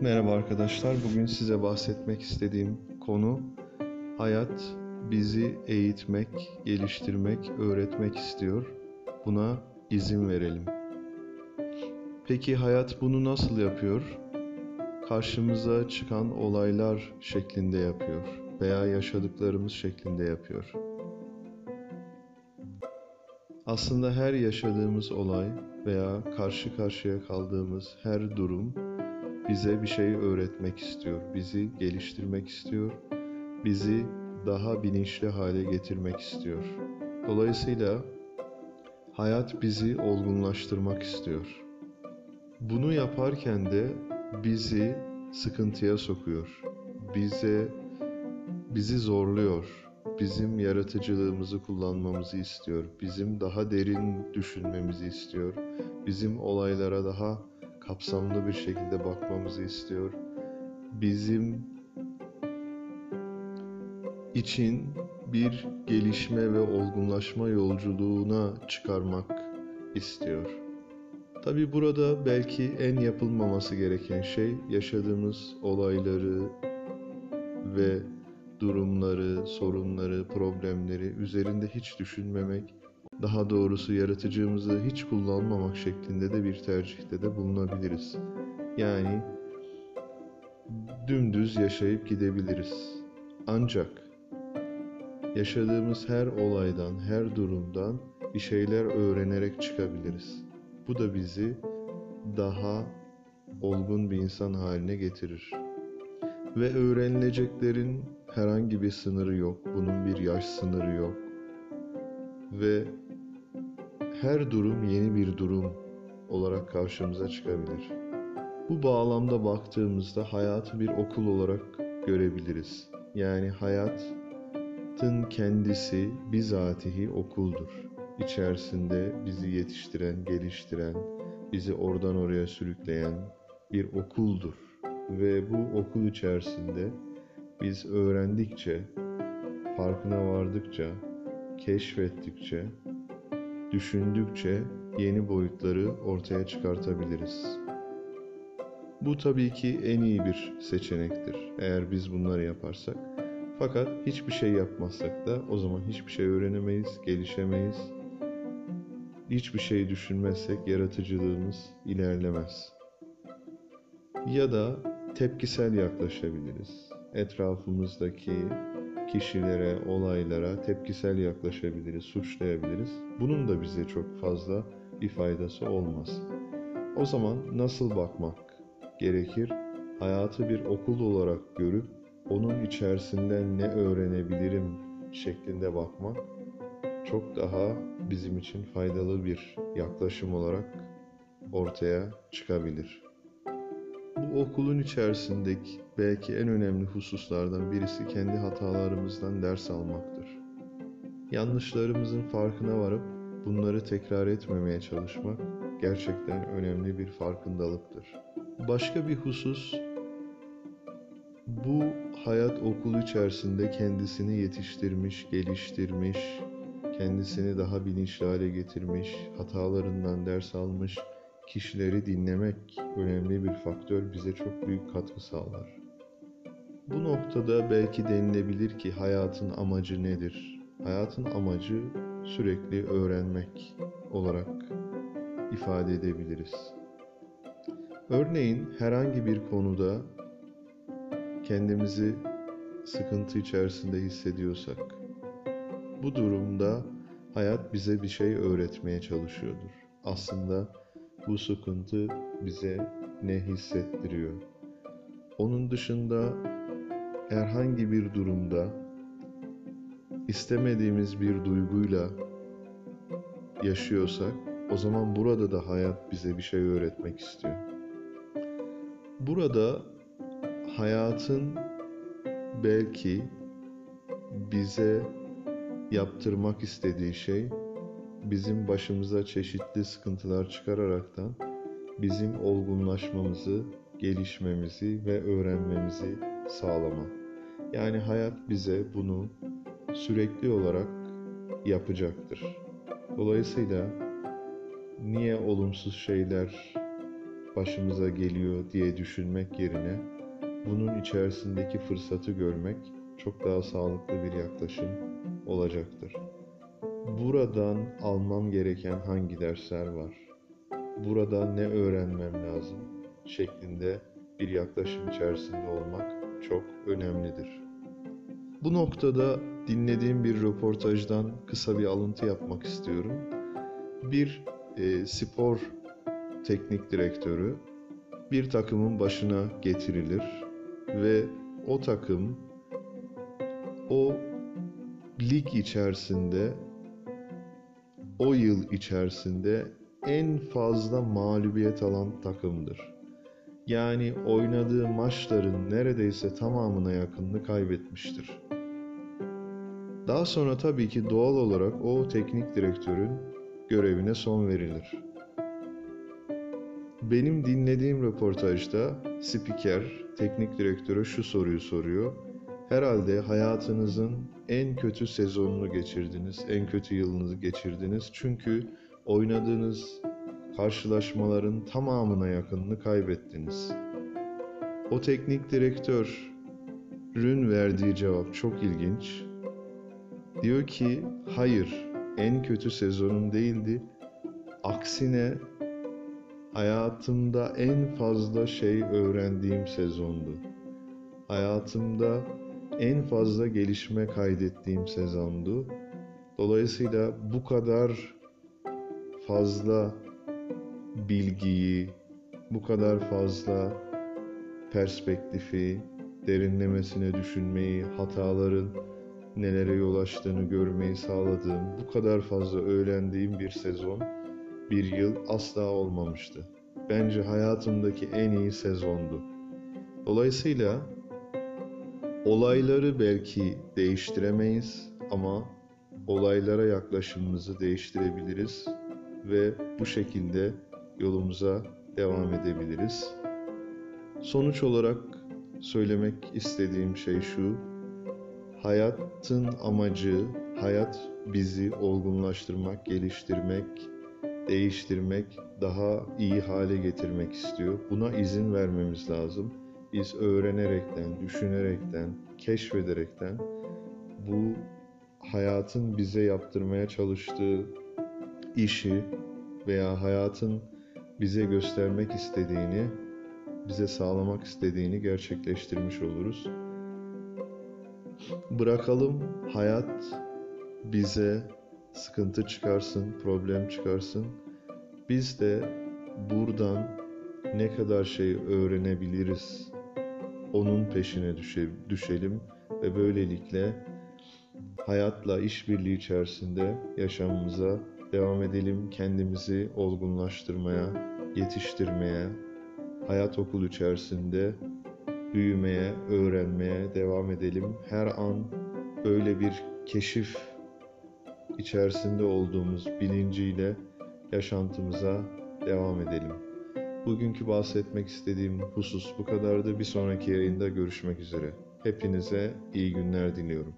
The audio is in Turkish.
Merhaba arkadaşlar. Bugün size bahsetmek istediğim konu hayat bizi eğitmek, geliştirmek, öğretmek istiyor. Buna izin verelim. Peki hayat bunu nasıl yapıyor? Karşımıza çıkan olaylar şeklinde yapıyor veya yaşadıklarımız şeklinde yapıyor. Aslında her yaşadığımız olay veya karşı karşıya kaldığımız her durum bize bir şey öğretmek istiyor, bizi geliştirmek istiyor, bizi daha bilinçli hale getirmek istiyor. Dolayısıyla hayat bizi olgunlaştırmak istiyor. Bunu yaparken de bizi sıkıntıya sokuyor. Bize bizi zorluyor. Bizim yaratıcılığımızı kullanmamızı istiyor. Bizim daha derin düşünmemizi istiyor. Bizim olaylara daha kapsamlı bir şekilde bakmamızı istiyor. Bizim için bir gelişme ve olgunlaşma yolculuğuna çıkarmak istiyor. Tabi burada belki en yapılmaması gereken şey yaşadığımız olayları ve durumları, sorunları, problemleri üzerinde hiç düşünmemek, daha doğrusu yaratıcımızı hiç kullanmamak şeklinde de bir tercihte de bulunabiliriz. Yani dümdüz yaşayıp gidebiliriz. Ancak yaşadığımız her olaydan, her durumdan bir şeyler öğrenerek çıkabiliriz. Bu da bizi daha olgun bir insan haline getirir. Ve öğrenileceklerin herhangi bir sınırı yok. Bunun bir yaş sınırı yok. Ve her durum yeni bir durum olarak karşımıza çıkabilir. Bu bağlamda baktığımızda hayatı bir okul olarak görebiliriz. Yani hayatın kendisi bizatihi okuldur. İçerisinde bizi yetiştiren, geliştiren, bizi oradan oraya sürükleyen bir okuldur. Ve bu okul içerisinde biz öğrendikçe, farkına vardıkça, keşfettikçe düşündükçe yeni boyutları ortaya çıkartabiliriz. Bu tabii ki en iyi bir seçenektir eğer biz bunları yaparsak. Fakat hiçbir şey yapmazsak da o zaman hiçbir şey öğrenemeyiz, gelişemeyiz. Hiçbir şey düşünmezsek yaratıcılığımız ilerlemez. Ya da tepkisel yaklaşabiliriz. Etrafımızdaki kişilere, olaylara tepkisel yaklaşabiliriz, suçlayabiliriz. Bunun da bize çok fazla bir faydası olmaz. O zaman nasıl bakmak gerekir? Hayatı bir okul olarak görüp onun içerisinden ne öğrenebilirim şeklinde bakmak çok daha bizim için faydalı bir yaklaşım olarak ortaya çıkabilir. Bu okulun içerisindeki belki en önemli hususlardan birisi kendi hatalarımızdan ders almaktır. Yanlışlarımızın farkına varıp bunları tekrar etmemeye çalışmak gerçekten önemli bir farkındalıktır. Başka bir husus bu hayat okulu içerisinde kendisini yetiştirmiş, geliştirmiş, kendisini daha bilinçli hale getirmiş, hatalarından ders almış, kişileri dinlemek önemli bir faktör bize çok büyük katkı sağlar. Bu noktada belki denilebilir ki hayatın amacı nedir? Hayatın amacı sürekli öğrenmek olarak ifade edebiliriz. Örneğin herhangi bir konuda kendimizi sıkıntı içerisinde hissediyorsak bu durumda hayat bize bir şey öğretmeye çalışıyordur. Aslında bu sıkıntı bize ne hissettiriyor? Onun dışında herhangi bir durumda istemediğimiz bir duyguyla yaşıyorsak o zaman burada da hayat bize bir şey öğretmek istiyor. Burada hayatın belki bize yaptırmak istediği şey bizim başımıza çeşitli sıkıntılar çıkararaktan bizim olgunlaşmamızı, gelişmemizi ve öğrenmemizi sağlama. Yani hayat bize bunu sürekli olarak yapacaktır. Dolayısıyla niye olumsuz şeyler başımıza geliyor diye düşünmek yerine bunun içerisindeki fırsatı görmek çok daha sağlıklı bir yaklaşım olacaktır. Buradan almam gereken hangi dersler var? Burada ne öğrenmem lazım? şeklinde bir yaklaşım içerisinde olmak çok önemlidir. Bu noktada dinlediğim bir röportajdan kısa bir alıntı yapmak istiyorum. Bir e, spor teknik direktörü bir takımın başına getirilir ve o takım o lig içerisinde o yıl içerisinde en fazla mağlubiyet alan takımdır. Yani oynadığı maçların neredeyse tamamına yakınını kaybetmiştir. Daha sonra tabii ki doğal olarak o teknik direktörün görevine son verilir. Benim dinlediğim röportajda spiker teknik direktöre şu soruyu soruyor. Herhalde hayatınızın en kötü sezonunu geçirdiniz, en kötü yılınızı geçirdiniz. Çünkü oynadığınız karşılaşmaların tamamına yakınını kaybettiniz. O teknik direktörün verdiği cevap çok ilginç. Diyor ki, hayır, en kötü sezonum değildi. Aksine hayatımda en fazla şey öğrendiğim sezondu. Hayatımda en fazla gelişme kaydettiğim sezondu. Dolayısıyla bu kadar fazla bilgiyi, bu kadar fazla perspektifi, derinlemesine düşünmeyi, hataların nelere yol açtığını görmeyi sağladığım, bu kadar fazla öğrendiğim bir sezon, bir yıl asla olmamıştı. Bence hayatımdaki en iyi sezondu. Dolayısıyla olayları belki değiştiremeyiz ama olaylara yaklaşımımızı değiştirebiliriz ve bu şekilde yolumuza devam edebiliriz. Sonuç olarak söylemek istediğim şey şu. Hayatın amacı, hayat bizi olgunlaştırmak, geliştirmek, değiştirmek, daha iyi hale getirmek istiyor. Buna izin vermemiz lazım. Biz öğrenerekten, düşünerekten, keşfederekten bu hayatın bize yaptırmaya çalıştığı işi veya hayatın bize göstermek istediğini, bize sağlamak istediğini gerçekleştirmiş oluruz. Bırakalım hayat bize sıkıntı çıkarsın, problem çıkarsın. Biz de buradan ne kadar şey öğrenebiliriz onun peşine düşe, düşelim ve böylelikle hayatla işbirliği içerisinde yaşamımıza devam edelim kendimizi olgunlaştırmaya, yetiştirmeye, hayat okul içerisinde büyümeye, öğrenmeye devam edelim. Her an böyle bir keşif içerisinde olduğumuz bilinciyle yaşantımıza devam edelim. Bugünkü bahsetmek istediğim husus bu kadardı. Bir sonraki yayında görüşmek üzere. Hepinize iyi günler diliyorum.